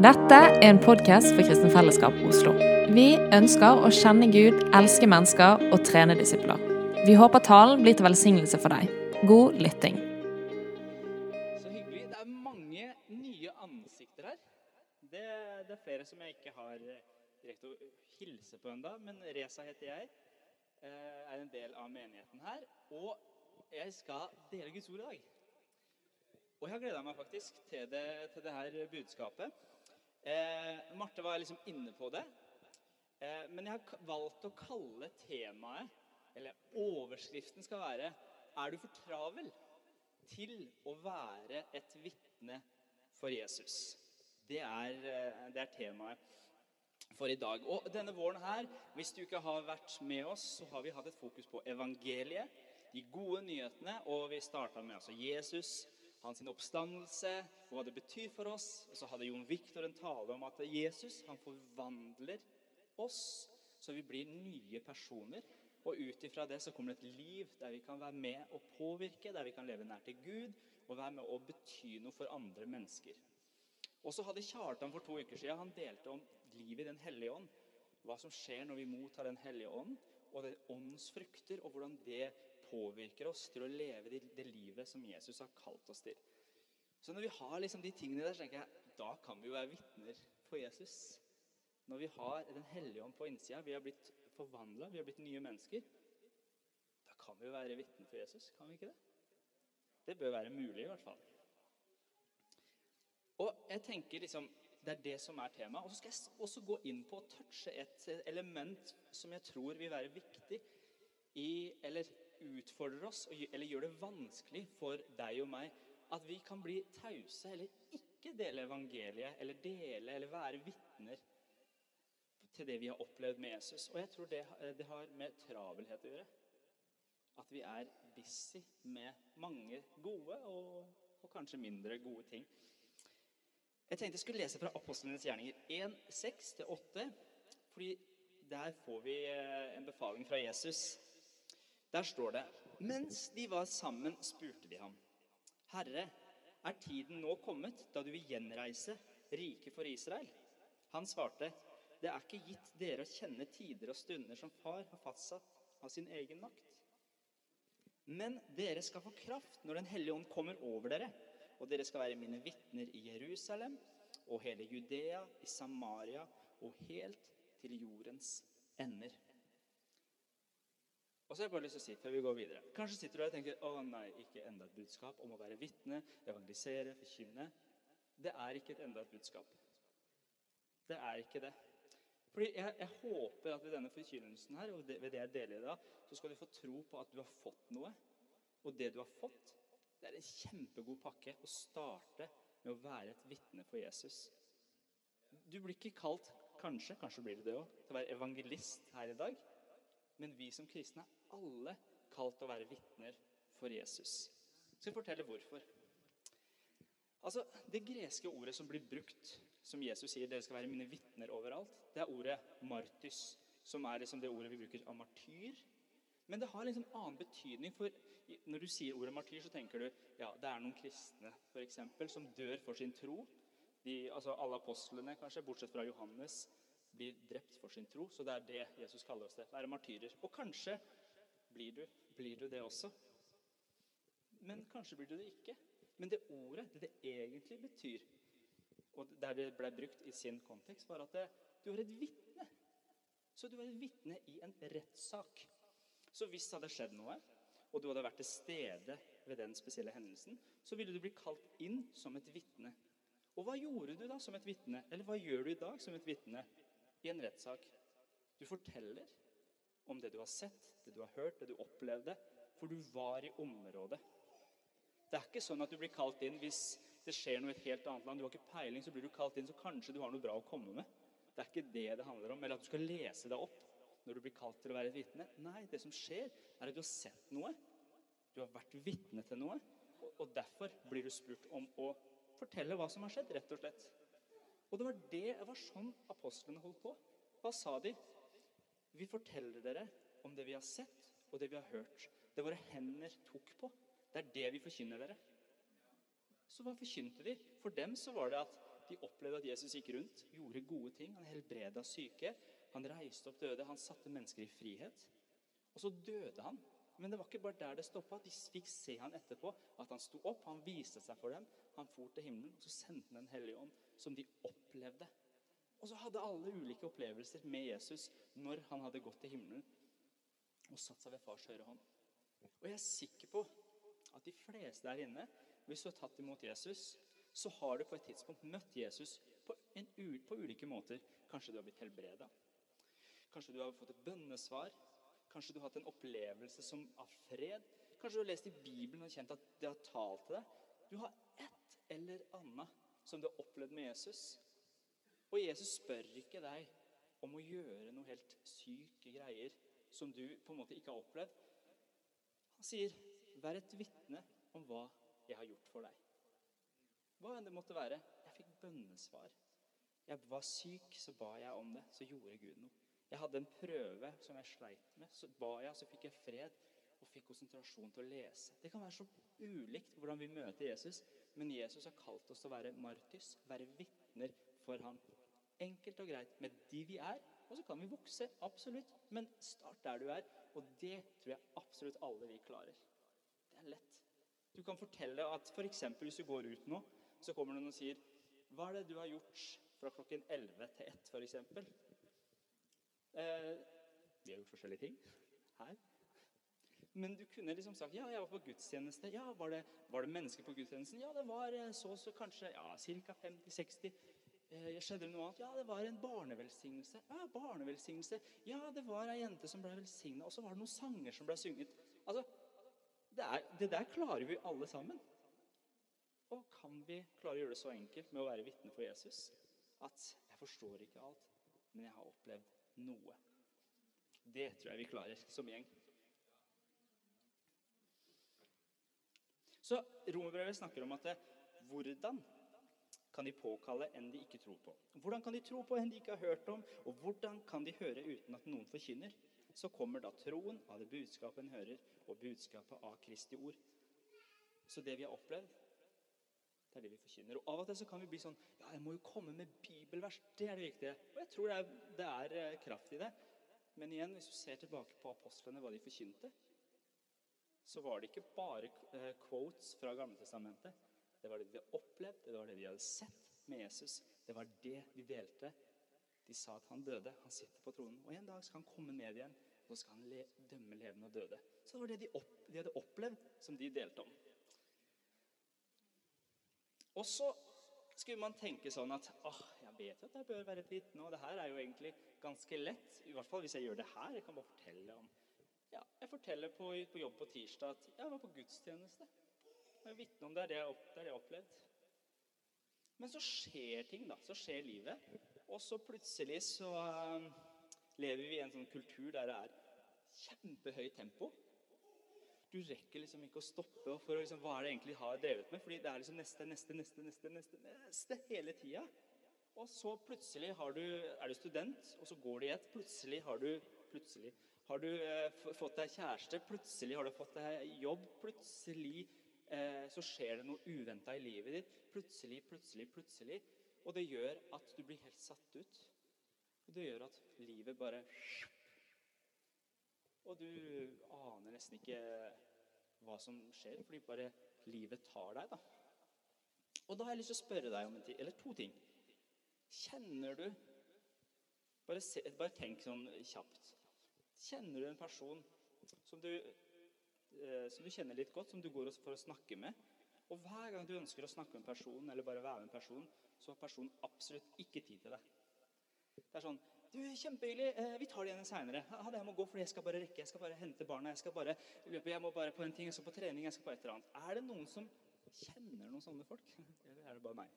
Dette er en podkast for Kristen Fellesskap Oslo. Vi ønsker å kjenne Gud, elske mennesker og trene disipler. Vi håper talen blir til velsignelse for deg. God lytting. Så hyggelig. Det er mange nye ansikter her. Det, det er flere som jeg ikke har direkte å hilse på ennå. Men Reza heter jeg. eh, Er en del av menigheten her. Og jeg skal dele Guds ord i dag. Og jeg har gleda meg faktisk til det, til det her budskapet. Eh, Marte var liksom inne på det. Eh, men jeg har valgt å kalle temaet, eller overskriften skal være, Er du for travel til å være et vitne for Jesus? Det er, eh, det er temaet for i dag. Og denne våren her, hvis du ikke har vært med oss, så har vi hatt et fokus på evangeliet, de gode nyhetene, og vi starta med altså Jesus, hans oppstandelse, og hva det betyr for oss. Og så hadde Jon Viktor en tale om at Jesus han forvandler oss, så vi blir nye personer. Og ut ifra det så kommer det et liv der vi kan være med og påvirke, der vi kan leve nær til Gud, og være med og bety noe for andre mennesker. Og så hadde Kjartan for to uker siden, han delte om livet i Den hellige ånd. Hva som skjer når vi mottar Den hellige ånd, og det åndsfrukter, og hvordan det påvirker oss til å leve det, livet som Jesus har kalt oss til. Så når vi har liksom de tingene der, så tenker jeg da kan vi jo være vitner for Jesus. Når vi har Den hellige ånd på innsida, vi har blitt forvandla, vi har blitt nye mennesker, da kan vi jo være vitner for Jesus. Kan vi ikke det? Det bør være mulig, i hvert fall. Og jeg tenker liksom, Det er det som er temaet. Og så skal jeg også gå inn på å touche et element som jeg tror vil være viktig i Eller utfordrer oss, eller gjør det vanskelig for deg og meg at vi kan bli tause eller ikke dele evangeliet, eller dele eller være vitner til det vi har opplevd med Jesus. Og jeg tror det, eh, det har med travelhet å gjøre. At vi er busy med mange gode og, og kanskje mindre gode ting. Jeg tenkte jeg skulle lese fra Apostlenes gjerninger 1, 6-8. Fordi der får vi eh, en befaling fra Jesus. Der står det Mens de var sammen, spurte de ham. Herre, er tiden nå kommet da du vil gjenreise riket for Israel? Han svarte, det er ikke gitt dere å kjenne tider og stunder som far har fastsatt av sin egen makt. Men dere skal få kraft når Den hellige ånd kommer over dere, og dere skal være mine vitner i Jerusalem og hele Judea, i Samaria og helt til jordens ender. Og så har jeg bare lyst til å si før vi går videre Kanskje sitter du her og tenker å nei, ikke enda et budskap om å være vitne, evangelisere, forkynne. Det er ikke et enda et budskap. Det er ikke det. Fordi jeg, jeg håper at ved denne forkynnelsen her, og det, ved det jeg deler i dag, så skal du få tro på at du har fått noe. Og det du har fått, det er en kjempegod pakke å starte med å være et vitne for Jesus. Du blir ikke kalt, kanskje, kanskje blir du det òg, til å være evangelist her i dag. Men vi som kristne er alle kalt å være vitner for Jesus. Så jeg forteller hvorfor. Altså, Det greske ordet som blir brukt, som Jesus sier dere skal være mine vitner overalt, det er ordet martys, som er liksom det ordet vi bruker av martyr. Men det har liksom annen betydning. for Når du sier ordet martyr, så tenker du ja, det er noen kristne for eksempel, som dør for sin tro. De, altså Alle apostlene, kanskje, bortsett fra Johannes, blir drept for sin tro. Så det er det Jesus kaller oss til. Være martyrer. Og kanskje blir du, blir du det også. Men kanskje blir du det ikke. Men det ordet, det det egentlig betyr, og der det ble brukt i sin kontekst, var at det, du er et vitne. Så du er et vitne i en rettssak. Så hvis det hadde skjedd noe, og du hadde vært til stede ved den spesielle hendelsen, så ville du bli kalt inn som et vitne. Og hva gjorde du da som et vitne? Eller hva gjør du i dag som et vitne i en rettssak? Du forteller om det du har sett, det du har hørt, det du opplevde, for du var i området. Det er ikke sånn at du blir kalt inn hvis det skjer noe i et helt annet land. Du har ikke peiling, så blir du kalt inn, så kanskje du har noe bra å komme med. Det er ikke det det handler om. Eller at du skal lese deg opp når du blir kalt til å være et vitne. Nei, det som skjer, er at du har sett noe. Du har vært vitne til noe. og- derfor blir du spurt om å fortelle hva som har skjedd, rett og slett. Og det var, det, det var sånn apostlene holdt på. Hva sa de? Vi forteller dere om det vi har sett, og det vi har hørt. Det våre hender tok på. Det er det vi forkynner dere. Så hva forkynte de? For dem så var det at De opplevde at Jesus gikk rundt, gjorde gode ting. Han helbreda syke. Han reiste opp døde. Han satte mennesker i frihet. Og så døde han. Men det var ikke bare der det stoppa. De fikk se han etterpå. At han sto opp, han viste seg for dem. Han for til himmelen, og så sendte han Den hellige ånd, som de opplevde. Og så hadde alle ulike opplevelser med Jesus når han hadde gått til himmelen og satt seg ved fars høyre hånd. Og jeg er sikker på at de fleste der inne, hvis du har tatt imot Jesus, så har du på et tidspunkt møtt Jesus på, en, på ulike måter. Kanskje du har blitt helbreda. Kanskje du har fått et bønnesvar. Kanskje du har hatt en opplevelse som av fred. Kanskje du har lest i Bibelen og kjent at det har talt til deg. Du har ett eller annet som du har opplevd med Jesus. Og Jesus spør ikke deg om å gjøre noe helt syke greier som du på en måte ikke har opplevd. Han sier, 'Vær et vitne om hva jeg har gjort for deg'. Hva enn det måtte være. Jeg fikk bønnesvar. Jeg var syk, så ba jeg om det. Så gjorde Gud noe. Jeg hadde en prøve som jeg sleit med. Så ba jeg, så fikk jeg fred og fikk konsentrasjon til å lese. Det kan være så ulikt hvordan vi møter Jesus, men Jesus har kalt oss til å være martys, være vitner for ham. Enkelt og greit med de vi er, og så kan vi vokse. Absolutt. Men start der du er. Og det tror jeg absolutt alle vi klarer. Det er lett. Du kan fortelle at f.eks. hvis du går ut nå, så kommer noen og sier Hva er det du har gjort fra klokken 11 til 1, f.eks.? Eh, vi har gjort forskjellige ting her. Men du kunne liksom sagt ja, jeg var på gudstjeneste. Ja, Var det, var det mennesker på gudstjenesten? Ja, det var eh, så så kanskje ja, ca. 50-60. Eh, skjedde det noe annet? Ja, det var en barnevelsignelse. Ja, barnevelsignelse. Ja, det var ei jente som ble velsigna. Og så var det noen sanger som ble sunget. Altså, det, er, det der klarer vi alle sammen. Og kan vi klare å gjøre det så enkelt med å være vitne for Jesus at jeg forstår ikke alt, men jeg har opplevd noe. Det tror jeg vi klarer som gjeng. Så Romerbrevet snakker om at det, hvordan kan de påkalle enn de ikke tror på? Hvordan kan de tro på enn de ikke har hørt om? Og hvordan kan de høre uten at noen forkynner? Så kommer da troen av det budskapet en hører, og budskapet av Kristi ord. Så det vi har opplevd, det er det vi forkynner. Og Av og til så kan vi bli sånn Ja, jeg må jo komme med bibelvers. Det er det viktige. Og jeg tror det er, det er eh, kraft i det. Men igjen, hvis du ser tilbake på apostlene, hva de forkynte, så var det ikke bare eh, quotes fra Gamletestamentet. Det var det de hadde opplevd, det var det de hadde sett med Jesus. Det var det de delte. De sa at han døde, han sitter på tronen. Og en dag skal han komme ned igjen, og så skal han le dømme levende og døde. Så det var det de, opp, de hadde opplevd, som de delte om. Og så skulle man tenke sånn at ah, jeg vet jo at jeg bør være et vitne, og det her er jo egentlig ganske lett. I hvert fall hvis jeg gjør det her. Jeg kan bare fortelle om ja, Jeg forteller på, på jobb på tirsdag at jeg var på gudstjeneste. Jeg vitne om det. Det er det jeg har opplevd. Men så skjer ting, da. Så skjer livet. Og så plutselig så uh, lever vi i en sånn kultur der det er kjempehøyt tempo du rekker liksom ikke å stoppe for å liksom, hva er det egentlig har drevet med. fordi det er liksom neste, neste, neste, neste, neste, neste hele tida. Og så plutselig du, er du student, og så går det i ett. Plutselig har du, plutselig har du eh, fått deg kjæreste. Plutselig har du fått deg jobb. Plutselig så skjer det noe uventa i livet ditt. Plutselig, plutselig, plutselig. Og det gjør at du blir helt satt ut. Og det gjør at livet bare og du aner nesten ikke hva som skjer, fordi bare livet tar deg. da. Og da har jeg lyst til å spørre deg om en ting, eller to ting. Kjenner du bare, se, bare tenk sånn kjapt. Kjenner du en person som du, eh, som du kjenner litt godt, som du går for å snakke med? Og hver gang du ønsker å snakke med en person, eller bare være med en person, så har personen absolutt ikke tid til deg. Det er sånn du, Kjempehyggelig. Eh, vi tar det igjen seinere. Jeg må gå, for jeg skal bare rekke. Jeg skal bare hente barna. Jeg skal bare løpe. Jeg må bare på en ting. Jeg skal på trening. Jeg skal på et eller annet. Er det noen som kjenner noen sånne folk? Eller er det bare meg?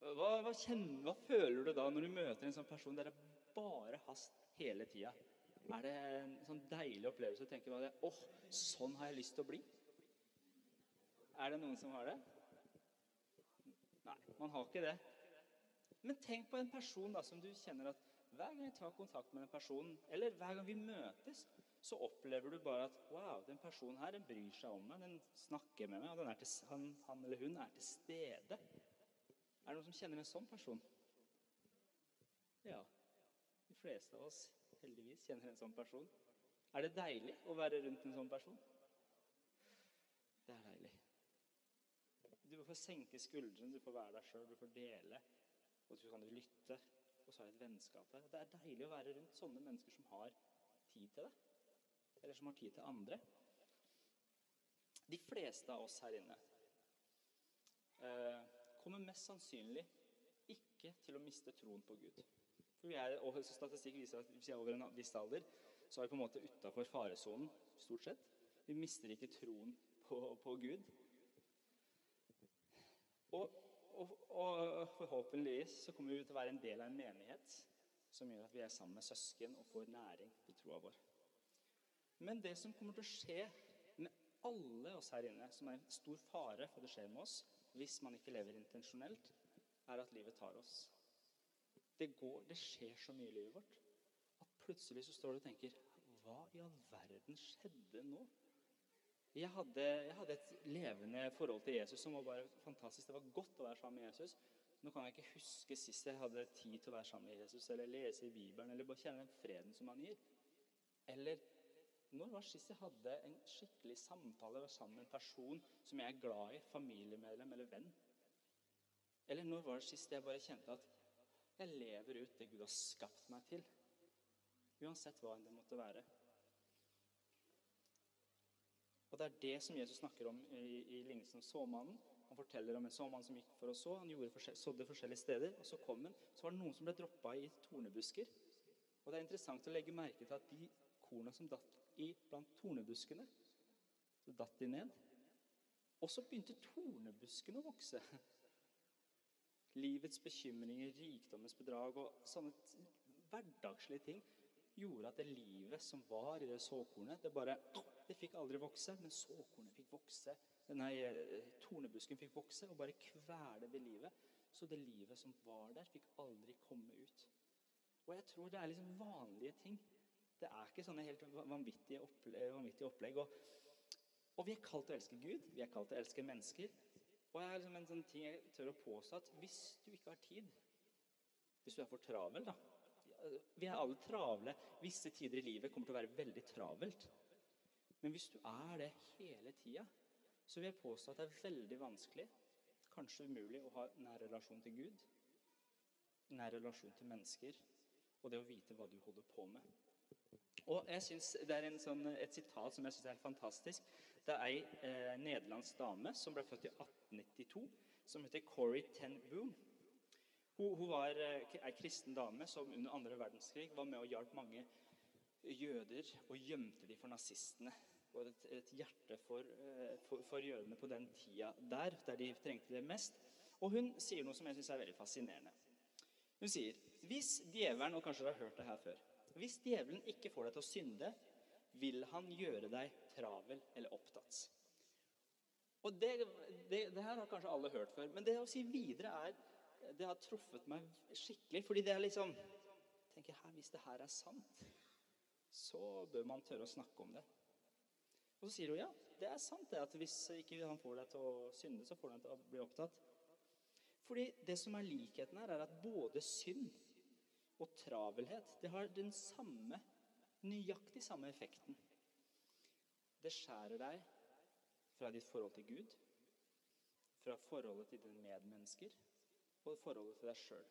Hva, hva, kjenner, hva føler du da når du møter en sånn person der det bare hast hele tida? Er det en sånn deilig opplevelse å tenke på det? åh, sånn har jeg lyst til å bli? Er det noen som har det? Nei, man har ikke det. Men tenk på en person da, som du kjenner at hver gang jeg tar kontakt med den personen, eller hver gang vi møtes, så opplever du bare at wow, den personen her den bryr seg om meg, den snakker med meg, og til, han, han, eller hun er til stede. Er det noen som kjenner en sånn person? Ja. De fleste av oss heldigvis kjenner en sånn person. Er det deilig å være rundt en sånn person? Det er deilig. Du får senke skuldrene, du får være deg sjøl, du får dele. Og så kan du lytte, og så har jeg et vennskap der. Det er deilig å være rundt sånne mennesker som har tid til det. Eller som har tid til andre. De fleste av oss her inne eh, kommer mest sannsynlig ikke til å miste troen på Gud. For er, og Statistikk viser at hvis vi er over en viss alder, så er vi på en måte utafor faresonen, stort sett. Vi mister ikke troen på, på Gud. Og, og, og, forhåpentligvis så kommer vi til å være en del av en menighet som gjør at vi er sammen med søsken og får næring i troa vår. Men det som kommer til å skje med alle oss her inne, som er en stor fare for det skjer med oss hvis man ikke lever intensjonelt, er at livet tar oss. Det, går, det skjer så mye i livet vårt at plutselig så står du og tenker Hva i all verden skjedde nå? Jeg hadde, jeg hadde, et levende forhold til Jesus som var bare fantastisk. Det var godt å være sammen med Jesus. Nå kan jeg ikke huske sist jeg hadde tid til å være sammen med Jesus, eller lese i Bibelen, eller bare kjenne den freden som han gir. Eller når var sist jeg hadde en skikkelig samtale sammen med en person som jeg er glad i, familiemedlem eller venn? Eller når var det sist jeg bare kjente at jeg lever ut det Gud har skapt meg til. Uansett hva enn det måtte være. Og Det er det som Jesus snakker om i, i lignelsen om såmannen. Han forteller om en såmann som gikk for å så. Han forskjell, sådde forskjellige steder. og Så kom han, så var det noen som ble droppa i tornebusker. Og Det er interessant å legge merke til at de korna som datt i blant tornebuskene, så datt de ned. Og så begynte tornebuskene å vokse livets bekymringer, rikdommens bedrag og sånne hverdagslige ting gjorde at det livet som var i det såkornet, det bare det fikk aldri vokse. Men såkornet fikk vokse. Denne eh, tornebusken fikk vokse og bare kvele det livet. Så det livet som var der, fikk aldri komme ut. Og jeg tror det er liksom vanlige ting. Det er ikke sånne helt vanvittige opplegg. Vanvittige opplegg. Og, og vi er kalt til å elske Gud, vi er kalt til å elske mennesker. Og jeg er liksom en sånn ting jeg tør å påstå at hvis du ikke har tid Hvis du er for travel, da Vi er alle travle. Visse tider i livet kommer til å være veldig travelt. Men hvis du er det hele tida, så vil jeg påstå at det er veldig vanskelig, kanskje umulig, å ha nær relasjon til Gud, nær relasjon til mennesker, og det å vite hva du holder på med. Og jeg synes Det er sånn, et sitat som jeg syns er helt fantastisk. Det er ei eh, nederlandsk dame som ble født i 1892, som heter Corrie ten Boom. Hun, hun var ei eh, kristen dame som under andre verdenskrig var med og hjalp mange jøder og gjemte dem for nazistene. Og et, et hjerte for, eh, for, for, jødene på den tida der, der de trengte det mest. Og hun sier noe som jeg syns er veldig fascinerende. Hun sier hvis djevelen Og kanskje dere har hørt det her før. Hvis djevelen ikke får deg til å synde, vil han gjøre deg travel eller opptatt. Og det, det, det, her har kanskje alle hørt før, men det å si videre er Det har truffet meg skikkelig. fordi det er liksom tenker her, Hvis det her er sant, så bør man tørre å snakke om det. Og så sier hun ja, det er sant det at hvis ikke han får deg til å synde, så får han deg til å bli opptatt. Fordi det som er likheten her, er at både synd og travelhet det har den samme, nøyaktig samme effekten. Det skjærer deg fra ditt forhold til Gud, fra forholdet til dine medmennesker og forholdet til deg sjøl.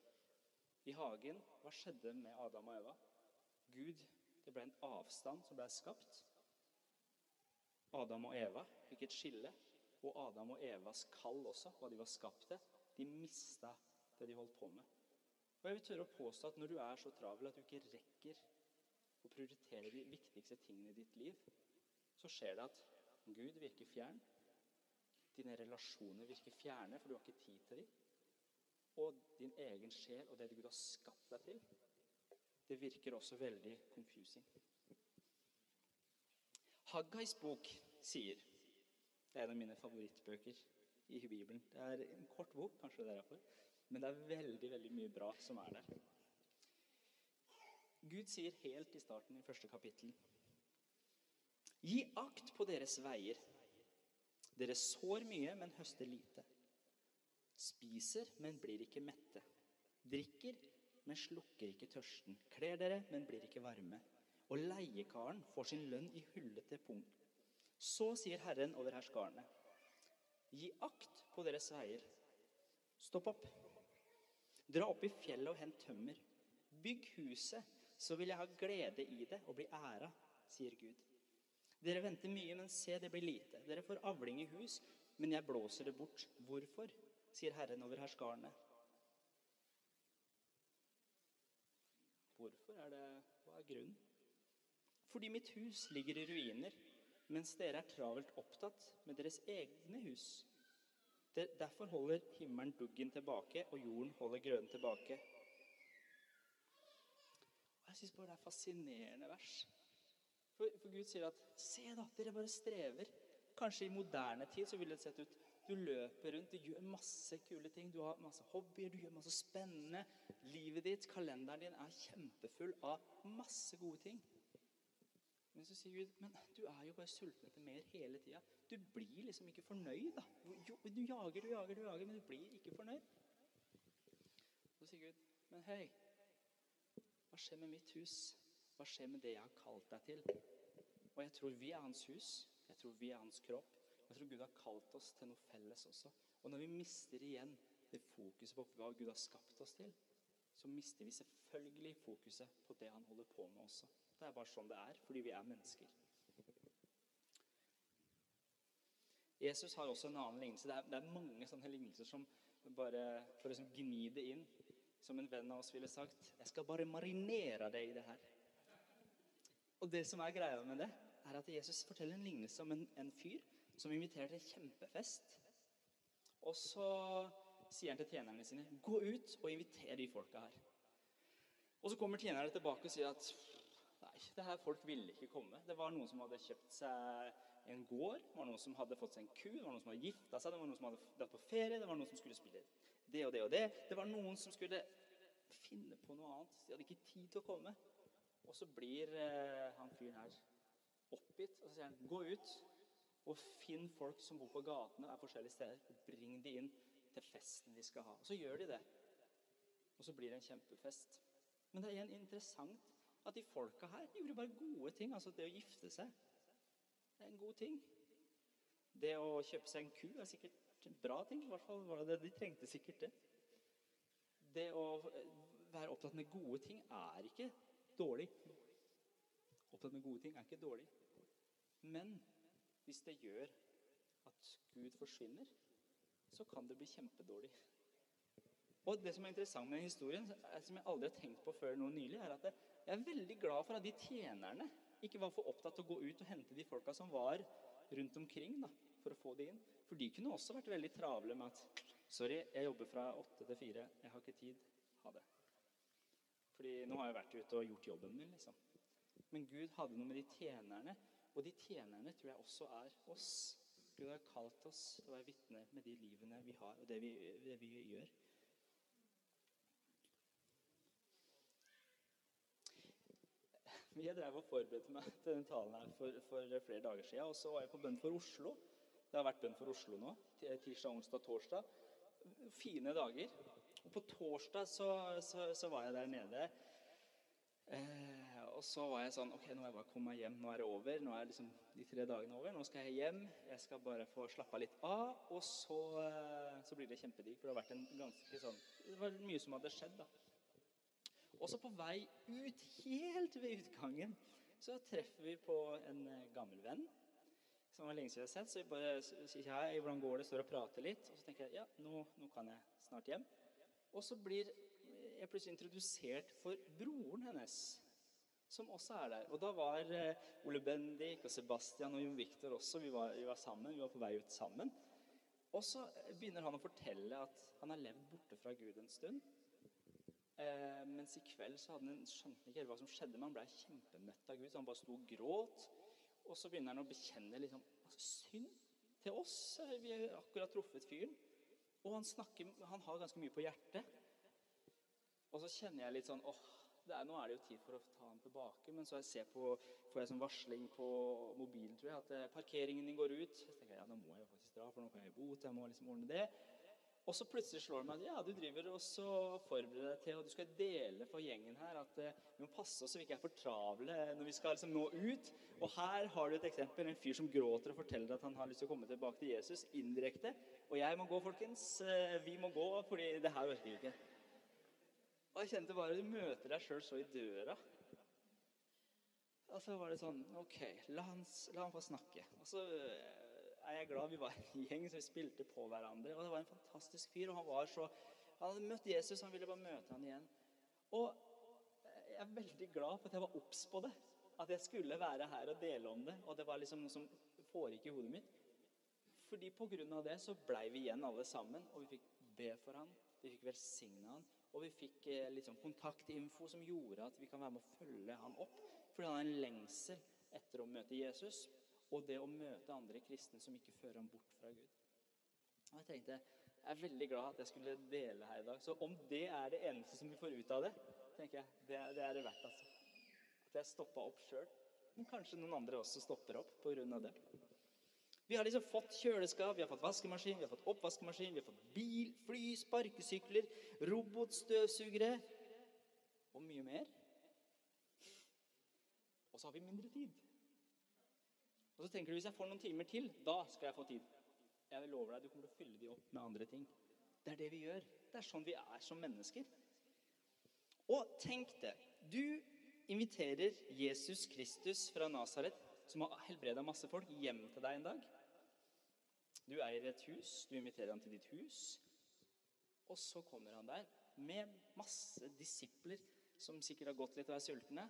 I hagen, hva skjedde med Adam og Eva? Gud, Det ble en avstand som ble skapt. Adam og Eva fikk et skille. Og Adam og Evas kall også, hva de var skapt til. De mista det de holdt på med. Og jeg vil tørre å påstå at når du er så travel at du ikke rekker å prioritere de viktigste tingene i ditt liv, så skjer det at Gud virker fjern. Dine relasjoner virker fjerne, for du har ikke tid til dem. Og din egen sjel og det Gud har skapt deg til, det virker også veldig confusing. Haggais bok sier Det er en av mine favorittbøker i Bibelen. Det er en kort bok, kanskje det er derfor. Men det er veldig, veldig mye bra som er der. Gud sier helt i starten i første kapittel Gi akt på deres veier. Dere sår mye, men høster lite. Spiser, men blir ikke mette. Drikker, men slukker ikke tørsten. Kler dere, men blir ikke varme. Og leiekaren får sin lønn i hullete punkt. Så sier Herren over herskarene, gi akt på deres veier. Stopp opp. Dra opp i fjellet og hent tømmer. Bygg huset, så vil jeg ha glede i det og bli æra, sier Gud. Dere venter mye, men se, det blir lite. Dere får avling i hus, men jeg blåser det bort. Hvorfor? sier Herren over herskarene. Hvorfor er det Hva er grunnen? Fordi mitt hus ligger i ruiner, mens dere er travelt opptatt med deres egne hus. Derfor holder himmelen duggen tilbake, og jorden holder grøden tilbake. Jeg syns bare det er fascinerende vers. For, for, Gud sier at Se, da, dere bare strever. Kanskje i moderne tid så ville det sett ut Du løper rundt, du gjør masse kule ting. Du har masse hobbyer, du gjør masse spennende. Livet ditt, kalenderen din, er kjempefull av masse gode ting. Men så sier Gud men du er jo bare sulten etter mer hele tida. Du blir liksom ikke fornøyd. da. Du jager, du jager, du jager, men du blir ikke fornøyd. Så sier Gud, men hei, hva skjer med mitt hus? Hva skjer med det jeg har kalt deg til? Og jeg tror vi er hans hus. Jeg tror vi er hans kropp. Jeg tror Gud har kalt oss til noe felles også. Og når vi mister igjen det fokuset på hva Gud har skapt oss til, så mister vi selvfølgelig fokuset på det han holder på med også. Det er bare sånn det er, fordi vi er mennesker. Jesus har også en annen lignelse. Det er, det er mange sånne lignelser som bare For å liksom gni det inn, som en venn av oss ville sagt Jeg skal bare marinere deg i det her. Og det som er greia med det, er at Jesus forteller en lignelse om en, en fyr som inviterer til kjempefest. Og så sier han til tjenerne sine gå ut og inviter de folka her. Og så kommer tjenerne tilbake og sier at nei, det her folk ville ikke komme. Det var noen som hadde kjøpt seg en gård, det var noen som hadde fått seg en ku, det var noen som hadde gifta seg, det var noen som hadde dratt på ferie, det var noen som skulle spille det og det og det. Det var noen som skulle finne på noe annet. De hadde ikke tid til å komme. Og så blir eh, han fyren her oppgitt, og så sier han gå ut og finn folk som bor på gatene og er forskjellige steder, og bring de inn til festen vi skal ha. Og så gjør de det. Og så blir det en kjempefest. Men det er igjen interessant at de folka her gjorde bare gode ting. Altså det å gifte seg det er en god ting. Det å kjøpe seg en ku er sikkert en bra ting. I hvert fall var det det. De trengte sikkert det. Det å være opptatt med gode ting er ikke dårlig. Opptatt med gode ting er ikke dårlig. Men hvis det gjør at Gud forsvinner, så kan det bli kjempedårlig. Og det som er interessant med historien, som jeg aldri har tenkt på før nå nylig, er at jeg er veldig glad for at de tjenerne ikke var for opptatt av å gå ut og hente de folka som var rundt omkring, da, for å få de inn. For de kunne også vært veldig travle med at Sorry, jeg jobber fra åtte til fire. Jeg har ikke tid. Ha det. Fordi nå har jeg vært ute og gjort jobben min, liksom. Men Gud hadde noe med de tjenerne, og de tjenerne tror jeg også er oss. Gud har kalt oss til å være vitne med de livene vi har, og det vi, det vi gjør. Jeg drev og forberedte meg til denne talen her for, for, flere dager siden. Og så var jeg på bønn for Oslo. Det har vært bønn for Oslo nå. Tirsdag, onsdag, torsdag. Fine dager. Og på torsdag så, så, så var jeg der nede. Eh, og så var jeg sånn Ok, nå må jeg bare komme meg hjem. Nå er det over. Nå er liksom de tre dagene over. Nå skal jeg hjem. Jeg skal bare få slappa litt av. Og så, eh, så blir det kjempedigg. For det har vært en ganske sånn Det var mye som hadde skjedd, da. Og så på vei ut, helt ved utgangen, så treffer vi på en eh, gammel venn som var lenge siden jeg har sett. Så vi bare sier hei, hvordan går det, står og prater litt. Og så tenker jeg ja, nå, nå kan jeg snart hjem. Og så blir jeg plutselig introdusert for broren hennes, som også er der. Og da var eh, Ole Bendik og Sebastian og Jon Viktor også, vi var, vi var sammen. Vi var på vei ut sammen. Og så begynner han å fortelle at han har levd borte fra Gud en stund. Eh, mens i kveld så hadde han, skjønte ikke helt hva som skjedde, men han ble kjempemøtt av Gud. Så han bare sto og gråt. Og så begynner han å bekjenne liksom, altså, synd til oss. Vi har akkurat truffet fyren. Og han, snakker, han har ganske mye på hjertet. Og så kjenner jeg litt sånn åh, er, Nå er det jo tid for å ta ham tilbake. Men så jeg på, får jeg sånn varsling på mobilen tror jeg, at eh, parkeringen din går ut. Så tenker jeg ja, nå må jeg faktisk dra, for nå kan jeg bot. jeg må liksom ordne det. Og så plutselig slår det meg at ja, du driver og forbereder deg til, og du skal dele for gjengen her at eh, vi må passe oss så vi ikke er for travle når vi skal liksom nå ut. Og her har du et eksempel. En fyr som gråter og forteller at han har lyst til å komme tilbake til Jesus indirekte. Og jeg må gå, folkens. Eh, vi må gå, fordi det her orker vi ikke. Og jeg kjente bare Du møter deg sjøl så i døra. Og så var det sånn OK, la han, la han få snakke. Og så eh, er jeg glad vi var en gjeng som spilte på hverandre. Og det var en fantastisk fyr. og Han var så, han hadde møtt Jesus, han ville bare møte han igjen. Og jeg er veldig glad for at jeg var obs på det. At jeg skulle være her og dele om det. Og det var liksom noe som foregikk i hodet mitt. Fordi av det så blei vi igjen alle sammen, og vi fikk be for han. Vi fikk velsigne han, og vi fikk eh, liksom kontaktinfo som gjorde at vi kan være med å følge han opp. Fordi han har en lengsel etter å møte Jesus og det å møte andre kristne som ikke fører ham bort fra Gud. Og jeg tenkte, jeg er veldig glad at jeg skulle dele her i dag. Så om det er det eneste som vi får ut av det, tenker jeg, det, det er det verdt. altså. At jeg stoppa opp sjøl. Men kanskje noen andre også stopper opp pga. det. Vi har liksom fått kjøleskap, vi har fått vaskemaskin, vi har fått oppvaskemaskin, vi har fått bil, fly, sparkesykler, robotstøvsugere og mye mer. Og så har vi mindre tid. Og så tenker du hvis jeg får noen timer til, da skal jeg få tid. Jeg lover deg, du kommer til å fylle de opp med andre ting. Det er det vi gjør. Det er sånn vi er som mennesker. Og tenk det. Du inviterer Jesus Kristus fra Nasaret, som har helbreda masse folk, hjem til deg en dag. Du eier et hus, du inviterer han til ditt hus. Og så kommer han der med masse disipler som sikkert har gått litt og er sultne.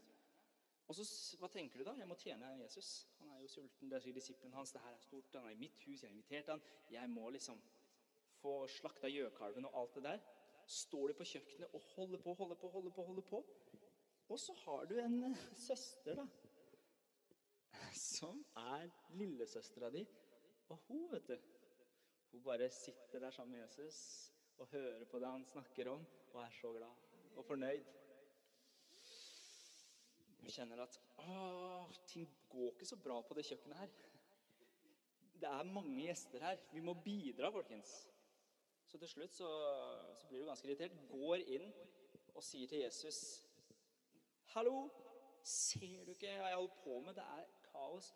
Og så, Hva tenker du da? Jeg må tjene Jesus. Han er jo sulten. Det sier disippelen hans. Det her er stort. Han er i mitt hus. Jeg har invitert han. Jeg må liksom få slakta gjøkalven og alt det der. Står de på kjøkkenet og holder på, holder på, holder på. holder på. Og så har du en eh, søster, da. Som er lillesøstera di. Og hun, vet du Hun bare sitter der sammen med Jesus og hører på det han snakker om, og er så glad og fornøyd. Du kjenner at å, ting går ikke så bra på det kjøkkenet her. Det er mange gjester her. Vi må bidra, folkens. Så til slutt så, så blir du ganske irritert. Går inn og sier til Jesus Hallo, ser du ikke hva jeg holder på med? Det er kaos.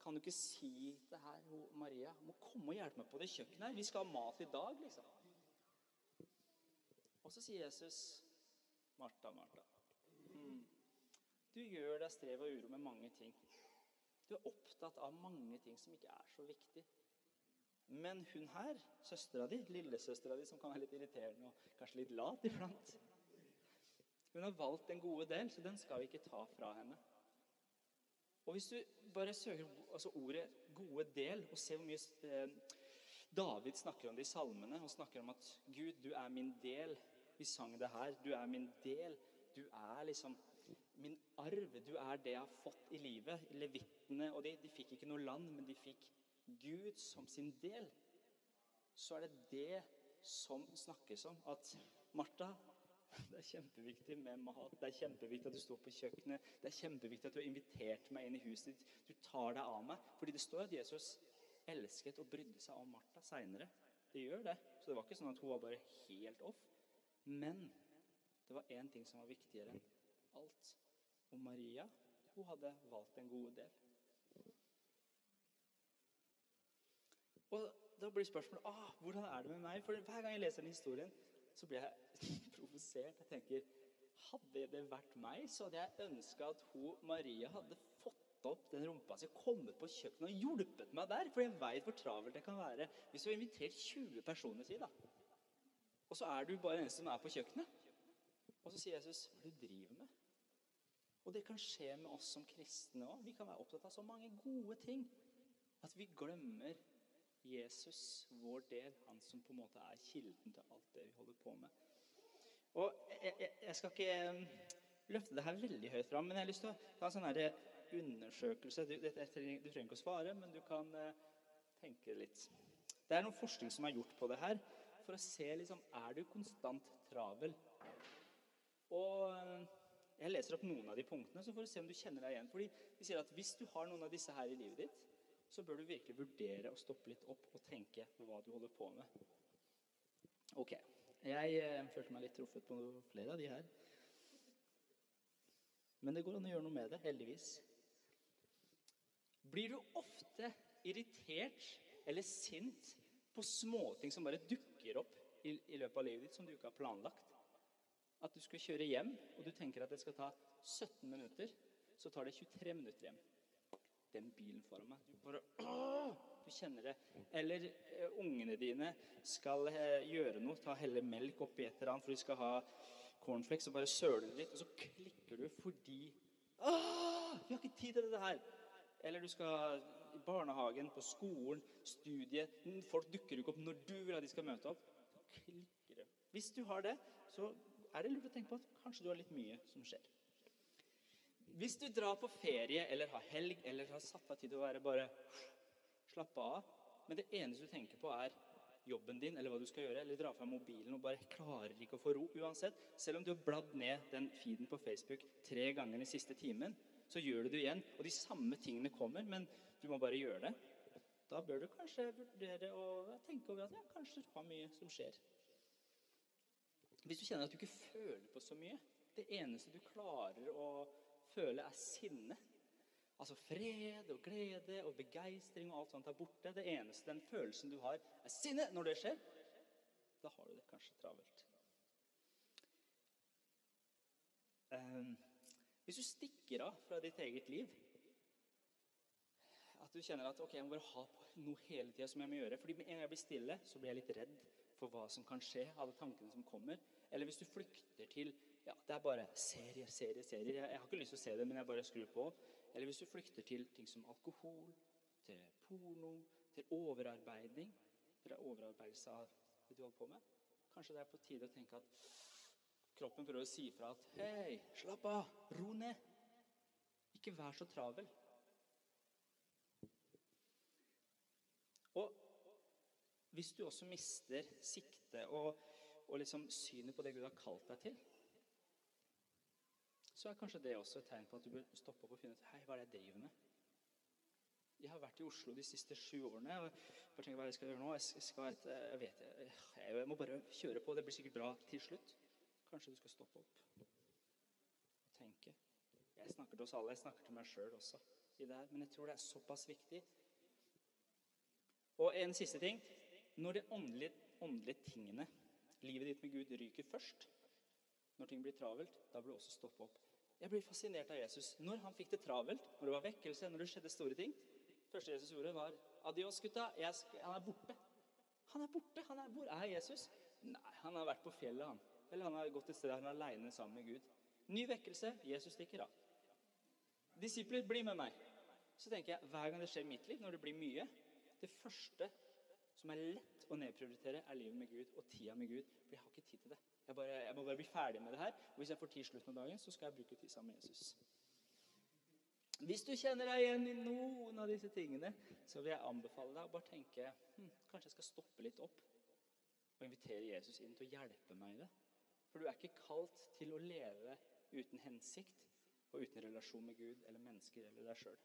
Kan du ikke si det her, Maria? Må komme og hjelpe meg på det kjøkkenet her. Vi skal ha mat i dag, liksom. Og så sier Jesus Martha, Martha. Du gjør deg strev og uro med mange ting. Du er opptatt av mange ting som ikke er så viktig. Men hun her, søstera di, lillesøstera di, som kan være litt irriterende og kanskje litt lat iblant Hun har valgt en gode del, så den skal vi ikke ta fra henne. Og Hvis du bare søker altså ordet 'gode del' og ser hvor mye eh, David snakker om det i salmene, og snakker om at 'Gud, du er min del'. Vi sang det her. Du er min del. Du er liksom min arv. Du er det jeg har fått i livet. Levittene og de, de fikk ikke noe land, men de fikk Gud som sin del. Så er det det som snakkes om. At Martha, det er kjempeviktig med mat. Det er kjempeviktig at du står på kjøkkenet. Det er kjempeviktig at du har invitert meg inn i huset ditt. Du tar deg av meg. Fordi det står at Jesus elsket og brydde seg om Martha seinere. Det gjør det. Så det var ikke sånn at hun var bare helt off. Men det var én ting som var viktigere enn alt. Og Maria hun hadde valgt en god del. Og Da blir spørsmålet ah, hvordan er det med meg? For Hver gang jeg leser den historien, så blir jeg provosert. Jeg tenker hadde det vært meg, så hadde jeg ønska at hun, Maria hadde fått opp den rumpa si, kommet på kjøkkenet og hjulpet meg der. For jeg veit hvor travelt det kan være hvis du har invitert 20 personer, si da. Og så er du bare den som er på kjøkkenet. Og så sier Jesus hva er det du driver med? Og det kan skje med oss som kristne òg. Vi kan være opptatt av så mange gode ting at vi glemmer Jesus, vår del, han som på en måte er kilden til alt det vi holder på med. Og Jeg, jeg skal ikke um, løfte det her veldig høyt fram, men jeg har lyst til å ta en sånn her undersøkelse. Du, du, trenger ikke å svare, men du kan uh, tenke litt. Det er noe forskning som er gjort på det her, for å se liksom, er du konstant travel. Og uh, jeg leser opp noen av de punktene, så får du se om du kjenner deg igjen. Fordi vi sier at Hvis du har noen av disse her i livet ditt, så bør du virkelig vurdere å stoppe litt opp og tenke på hva du holder på med. Ok. Jeg eh, følte meg litt truffet på flere av de her. Men det går an å gjøre noe med det, heldigvis. Blir du ofte irritert eller sint på småting som bare dukker opp i, i løpet av livet ditt, som du ikke har planlagt? Du skal kjøre hjem, og du tenker at det skal ta 17 minutter, så tar det 23 minutter hjem. Den bilen foran meg Du bare åh, Du kjenner det. Eller uh, ungene dine skal uh, gjøre noe, ta helle melk oppi et eller annet, for de skal ha cornflakes, og bare søler du litt, og så klikker du fordi Åh, vi har ikke tid til dette her. Eller du skal i barnehagen, på skolen, studiet Folk dukker ikke opp når du vil at de skal møte opp. Så klikker det. Hvis du har det, så er det lurt å tenke på at kanskje du har litt mye som skjer. Hvis du drar på ferie eller har helg eller har satt av tid til å være bare slappe av, men det eneste du tenker på, er jobben din eller hva du skal gjøre, eller dra fra mobilen og bare klarer ikke å få ro uansett, selv om du har bladd ned den feeden på Facebook tre ganger den siste timen, så gjør du det igjen, og de samme tingene kommer, men du må bare gjøre det. Da bør du kanskje vurdere å tenke over at ja, kanskje du har mye som skjer. Hvis du kjenner at du ikke føler på så mye, det eneste du klarer å føle, er sinne. Altså fred og glede og begeistring og alt sånt er borte. Det eneste den følelsen du har, er sinne når det skjer. Da har du det kanskje travelt. Um, hvis du stikker av fra ditt eget liv At du kjenner at ok, jeg må bare ha noe hele tida som jeg må gjøre. fordi med en gang jeg blir stille, så blir jeg litt redd for hva som kan skje. alle tankene som kommer. Eller hvis du flykter til ja, det er bare serier, serier, serier. Jeg, jeg, har ikke lyst til å se det, men jeg bare skrur på. Eller hvis du flykter til ting som alkohol, til porno, til overarbeiding er overarbeidelse av det du holder på med. Kanskje det er på tide å tenke at kroppen prøver å si fra at Hei, slapp av, ro ned. Ikke vær så travel. Og hvis du også mister sikte og, og liksom synet på det Gud har kalt deg til, så er kanskje det også et tegn på at du bør stoppe opp og finne ut Hei, hva er det jeg driver med? Jeg har vært i Oslo de siste sju årene. og bare tenker hva jeg skal gjøre nå. Jeg, skal et, jeg vet jeg, må bare kjøre på. Det blir sikkert bra til slutt. Kanskje du skal stoppe opp og tenke. Jeg snakker til oss alle. Jeg snakker til meg sjøl også i det her. Men jeg tror det er såpass viktig. Og en siste ting. Når de åndelige, åndelige tingene, livet ditt med Gud, ryker først, når ting blir travelt, da bør du også stoppe opp. Jeg blir fascinert av Jesus. Når han fikk det travelt, når det var vekkelse, når det skjedde store ting første Jesus gjorde, var 'Adios, gutta. Jeg, han er borte.' Han er borte. Han er, hvor er Jesus? Nei, han har vært på fjellet, han. Eller han har gått et sted der han er aleine sammen med Gud. Ny vekkelse. Jesus stikker av. Disipler, bli med meg. Så tenker jeg, hver gang det skjer i mitt liv, når det blir mye Det første som er lett å nedprioritere, er livet med Gud og tida med Gud. For jeg har ikke tid til det. Jeg, bare, jeg, må bare bli ferdig med det her. Og hvis jeg får tid slutten av dagen, så skal jeg bruke tid sammen med Jesus. Hvis du kjenner deg igjen i noen av disse tingene, så vil jeg anbefale deg å bare tenke hm, Kanskje jeg skal stoppe litt opp og invitere Jesus inn til å hjelpe meg i det. For du er ikke kalt til å leve uten hensikt og uten relasjon med Gud eller mennesker eller deg sjøl.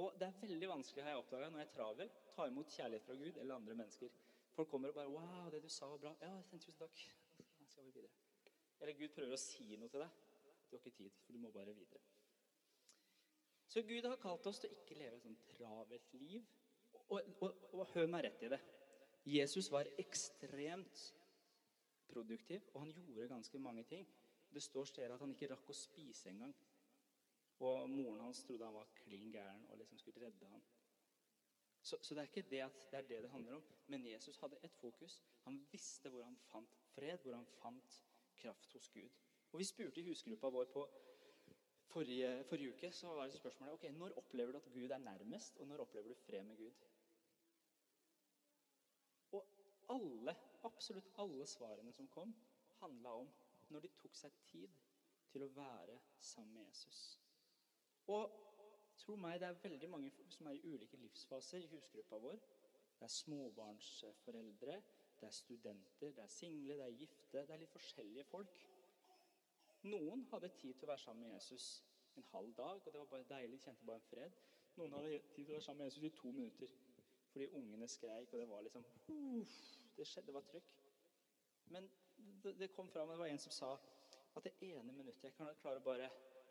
Og det er veldig vanskelig, har jeg oppdaget, når jeg er travel, ta imot kjærlighet fra Gud eller andre mennesker. Folk kommer og bare 'Wow, det du sa, var bra.' 'Ja, tusen takk.' Skal vi videre. Eller Gud prøver å si noe til deg. Du har ikke tid, for du må bare videre. Så Gud har kalt oss til å ikke leve et sånn travelt liv. Og, og, og hør meg rett i det. Jesus var ekstremt produktiv, og han gjorde ganske mange ting. Det står steder at han ikke rakk å spise engang. Og moren hans trodde han var klin gæren og liksom skulle redde ham. Så, så, det er ikke det at det er det det handler om. Men Jesus hadde ett fokus. Han visste hvor han fant fred, hvor han fant kraft hos Gud. Og Vi spurte i husgruppa vår på forrige, forrige uke så var det spørsmålet ok, når opplever du at Gud er nærmest, og når opplever du fred med Gud? Og alle, absolutt alle svarene som kom, handla om når de tok seg tid til å være sammen med Jesus. Og tro meg, det er veldig mange som er i ulike livsfaser i husgruppa vår. Det er småbarnsforeldre, det er studenter, det er single, det er gifte. Det er litt forskjellige folk. Noen hadde tid til å være sammen med Jesus en halv dag, og det var bare deilig. Kjente bare en fred. Noen hadde tid til å være sammen med Jesus i to minutter. fordi ungene skreik, og det var liksom uff, det, skjedde, det var trykk. Men det, det kom fram, det var en som sa at det ene minuttet jeg kan klare bare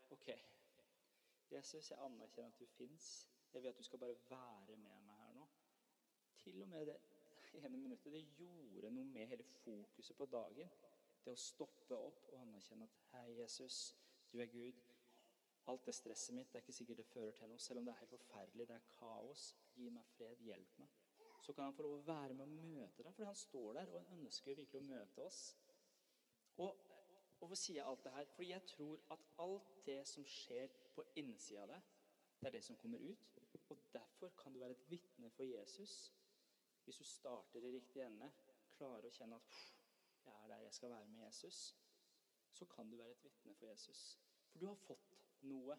OK, Jesus, jeg anerkjenner at du fins. Jeg vil at du skal bare være med meg her nå. Til og med det ene minuttet det gjorde noe med hele fokuset på dagen. Det å stoppe opp og anerkjenne at Hei, Jesus, du er Gud. Alt det stresset mitt, det er ikke sikkert det fører til noe. Selv om det er helt forferdelig, det er kaos. Gi meg fred, hjelp meg. Så kan han få lov å være med og møte deg, fordi han står der og ønsker virkelig å møte oss. Og Hvorfor sier jeg alt det her? Fordi jeg tror at alt det som skjer på innsida av deg, det er det som kommer ut. Og derfor kan du være et vitne for Jesus hvis du starter i riktig ende, klarer å kjenne at jeg er der jeg skal være med Jesus, så kan du være et vitne for Jesus. For du har fått noe.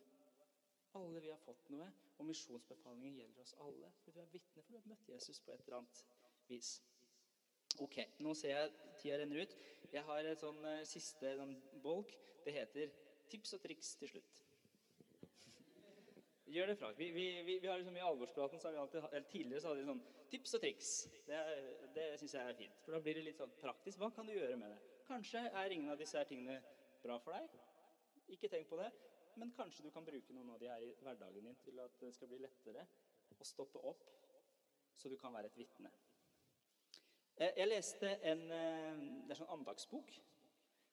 Alle vi har fått noe, og misjonsbefalingen gjelder oss alle. For du er vitne, for du har møtt Jesus på et eller annet vis. Ok, nå ser jeg tida renner ut. Jeg har et sånn uh, siste sånn bolk. Det heter 'Tips og triks til slutt'. Gjør det fra. Vi, vi, vi, vi har liksom I alvorspraten så har vi alltid, eller tidligere så hadde vi sånn tips og triks. Det, det syns jeg er fint. For da blir det litt sånn praktisk. Hva kan du gjøre med det? Kanskje er ingen av disse her tingene bra for deg. Ikke tenk på det. Men kanskje du kan bruke noen av de her i hverdagen din til at det skal bli lettere å stoppe opp, så du kan være et vitne. Eh, jeg leste en eh, det er sånn andagsbok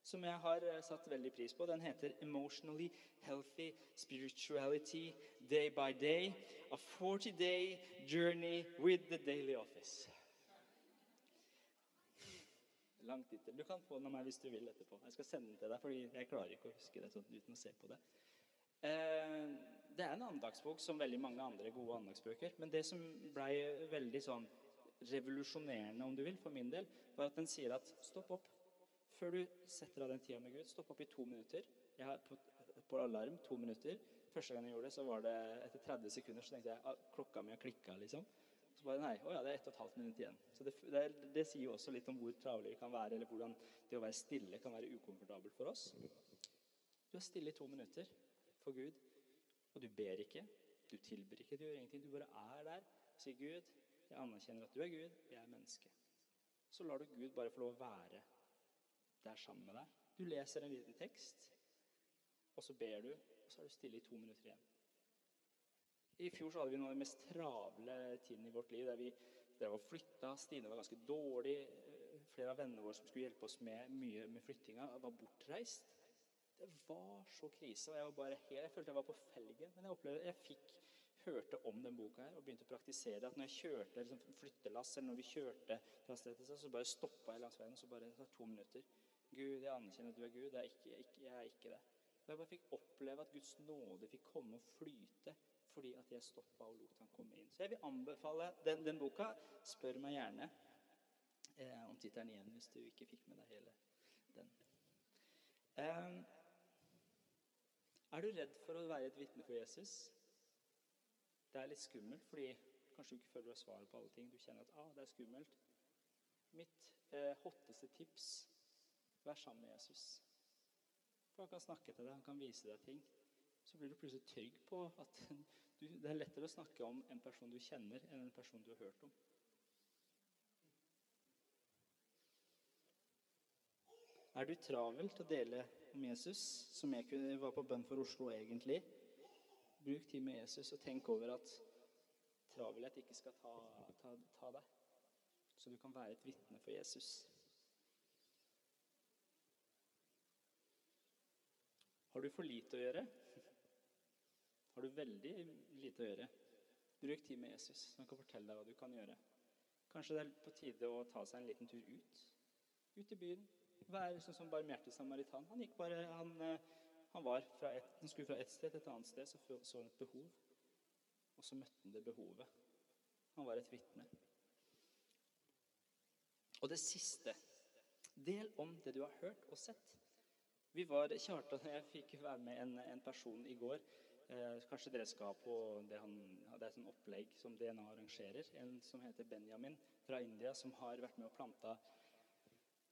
som jeg har eh, satt veldig pris på. Den heter 'Emotionally Healthy Spirituality Day by Day'. A 40-day journey with the daily office. Lang tittel. Du kan få den av meg hvis du vil etterpå. Jeg skal sende den til deg, fordi jeg klarer ikke å huske det sånn uten å se på det. Det er en andagsbok som veldig mange andre gode andagsbøker. Men det som blei veldig sånn revolusjonerende, om du vil, for min del, var at den sier at stopp opp. Før du setter av den tida med Gud, stopp opp i to minutter. Jeg har på, på alarm to minutter. Første gang jeg gjorde det, så var det etter 30 sekunder så tenkte jeg at «Ah, klokka mi har klikka. Liksom. Så bare nei, å ja, det er ett og et halvt minutt igjen. Så det, det, det, sier jo også litt om hvor travle vi kan være, eller hvordan det å være stille kan være ukomfortabelt for oss. Du er stille i to minutter for Gud, og du ber ikke. Du tilber ikke, du gjør ingenting. Du bare er der sier, 'Gud, jeg anerkjenner at du er Gud, jeg er menneske. Så lar du Gud bare få lov å være der sammen med deg. Du leser en liten tekst, og så ber du, og så er du stille i to minutter igjen. I fjor så hadde vi noen av de mest travle tidene i vårt liv. der vi drev og flytta. Stine var ganske dårlig. Flere av vennene våre som skulle hjelpe oss med mye med flyttinga, var bortreist. Det var så krise. og Jeg var bare helt, jeg følte jeg var på felgen. Men jeg opplevde, jeg fikk hørte om den boka her og begynte å praktisere at når jeg kjørte liksom, flyttelass, eller når vi kjørte til så bare stoppa jeg langs veien og så bare det to minutter. Gud, jeg anerkjenner at du er Gud. Er ikke, jeg, jeg er ikke det. Og jeg bare fikk oppleve at Guds nåde fikk komme og flyte fordi at jeg stoppa og lot han komme inn. Så jeg vil anbefale den, den boka. Spør meg gjerne eh, om tittelen igjen hvis du ikke fikk med deg hele den. Um, er du redd for å være et vitne for Jesus? Det er litt skummelt, fordi kanskje du ikke føler du har svaret på alle ting. Du kjenner at ah, det er skummelt. Mitt eh, hotteste tips vær sammen med Jesus. For Han kan snakke til deg, han kan vise deg ting. Så blir du plutselig trygg på at du, det er lettere å snakke om en person du kjenner, enn en person du har hørt om. Er du travel til å dele om Jesus, som jeg var på bønn for Oslo egentlig? Bruk tid med Jesus og tenk over at travelhet ikke skal ta, ta, ta deg. Så du kan være et vitne for Jesus. Har du for lite å gjøre? Har du veldig lite å gjøre? Bruk tid med Jesus, så han kan fortelle deg hva du kan gjøre. Kanskje det er på tide å ta seg en liten tur ut. Ut i byen. Være sånn som barmhjertig samaritan. Han gikk bare, han eh, han, et, han skulle fra et sted til et annet sted, så så han et behov. Og så møtte han det behovet. Han var et vitne. Og det siste Del om det du har hørt og sett. Vi var, Kjartan og jeg fikk være med en, en person i går. Eh, kanskje dere skal på det, han, det er et opplegg som DNA arrangerer. En som heter Benjamin fra India, som har vært med og planta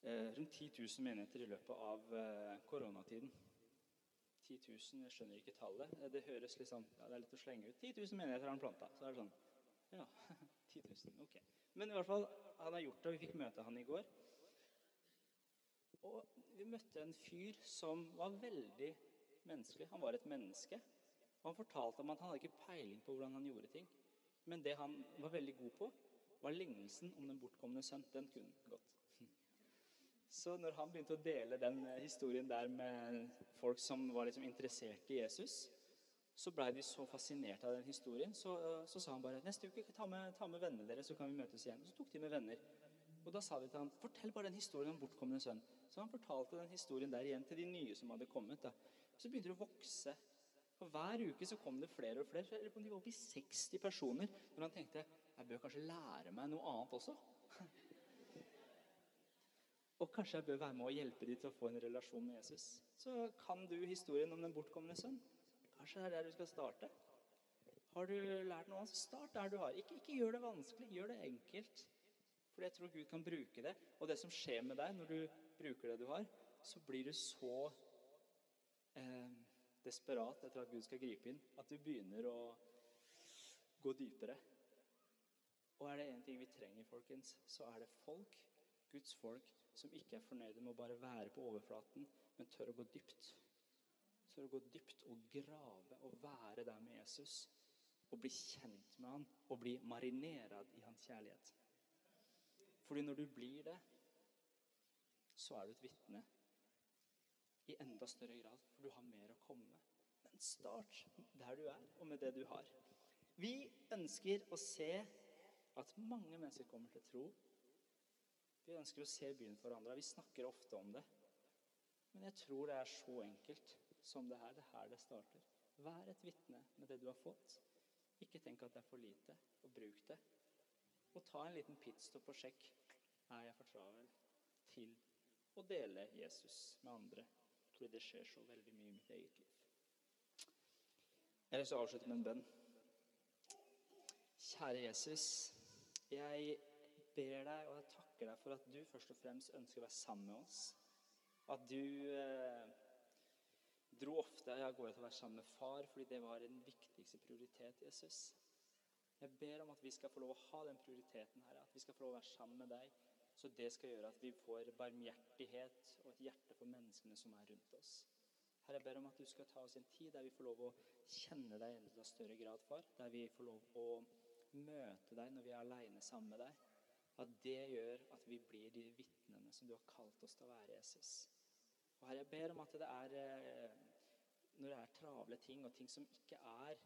eh, rundt 10 000 menigheter i løpet av eh, koronatiden. 10 000, jeg skjønner ikke tallet. Det høres liksom, ja, det er litt å slenge ut. 10 000 menigheter har han planta. Så er det sånn Ja, 10 000. Ok. Men i hvert fall, han har gjort det, og vi fikk møte han i går. Og vi møtte en fyr som var veldig menneskelig. Han var et menneske. Og han fortalte om at han hadde ikke peiling på hvordan han gjorde ting. Men det han var veldig god på, var lignelsen om den bortkomne sønn. Den kunne godt. Så når han begynte å dele den eh, historien der med folk som var liksom interessert i Jesus, så blei de så fascinert av den historien, så, eh, så, sa han bare neste uke ta med, ta med vennene deres, så kan vi møtes igjen. Og så tok de med venner. Og da sa de til han, fortell bare den historien om bortkomne sønn. Så han fortalte den historien der igjen til de nye som hadde kommet. da. Så begynte det å vokse. Og Hver uke så kom det flere og flere. Så jeg de var oppe i 60 personer. Når han tenkte jeg bør kanskje lære meg noe annet også. Og kanskje jeg bør være med og hjelpe dem til å få en relasjon med Jesus. Så kan du historien om den bortkomne sønn. Kanskje det er der du skal starte. Har du lært noe så start der du har. Ikke, ikke gjør det vanskelig, gjør det enkelt. For jeg tror Gud kan bruke det. Og det som skjer med deg når du bruker det du har, så blir du så eh, desperat etter at Gud skal gripe inn, at du begynner å gå dypere. Og er det én ting vi trenger, folkens, så er det folk, Guds folk, som ikke er fornøyde med å bare være på overflaten, men tør å gå dypt. Tør å gå dypt og grave og være der med Jesus. Og bli kjent med han og bli marinert i hans kjærlighet. Fordi når du blir det, så er du et vitne i enda større grad, for du har mer å komme med. Men start der du er, og med det du har. Vi ønsker å se at mange mennesker kommer til tro. Vi ønsker å se byen forandra. Vi snakker ofte om det. Men jeg tror det er så enkelt som det her. Det er her det starter. Vær et vitne med det du har fått. Ikke tenk at det er for lite, og bruk det. Og ta en liten pitstop og sjekk er jeg for travel til å dele Jesus med andre. Fordi det skjer så veldig mye i mitt eget liv. Jeg har lyst til å avslutte med en bønn. Kjære Jesus. Jeg ber deg og jeg takker deg for at du først og fremst ønsker å være sammen med oss. At du eh, dro ofte av gårde til å være sammen med far fordi det var den viktigste prioritet, Jesus. Jeg ber om at vi skal få lov å ha den prioriteten her, at vi skal få lov å være sammen med deg. Så det skal gjøre at vi får barmhjertighet og et hjerte for menneskene som er rundt oss. Herre, jeg ber om at du skal ta oss en tid der vi får lov å kjenne deg i enda større grad, far. Der vi får lov å møte deg når vi er aleine sammen med deg. At det gjør at vi blir de vitnene som du har kalt oss til å være, Jesus. Og Herre, jeg ber om at det er eh, Når det er travle ting, og ting som ikke er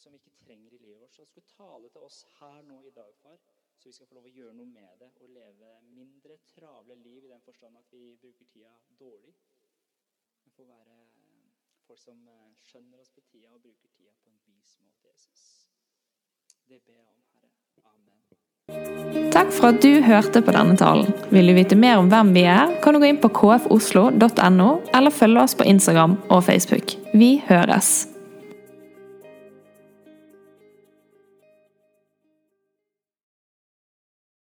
som vi ikke trenger i livet vårt. Så skulle tale til oss her nå i dag, far, så vi skal få lov å gjøre noe med det og leve mindre travle liv i den forstand at vi bruker tida dårlig. Men får være folk som eh, skjønner oss på tida og bruker tida på en vis måte, Jesus. Det ber jeg om, Herre. Amen. Takk for at du hørte på denne talen. Vil du vite mer om hvem vi er, kan du gå inn på kfoslo.no, eller følge oss på Instagram og Facebook. Vi høres!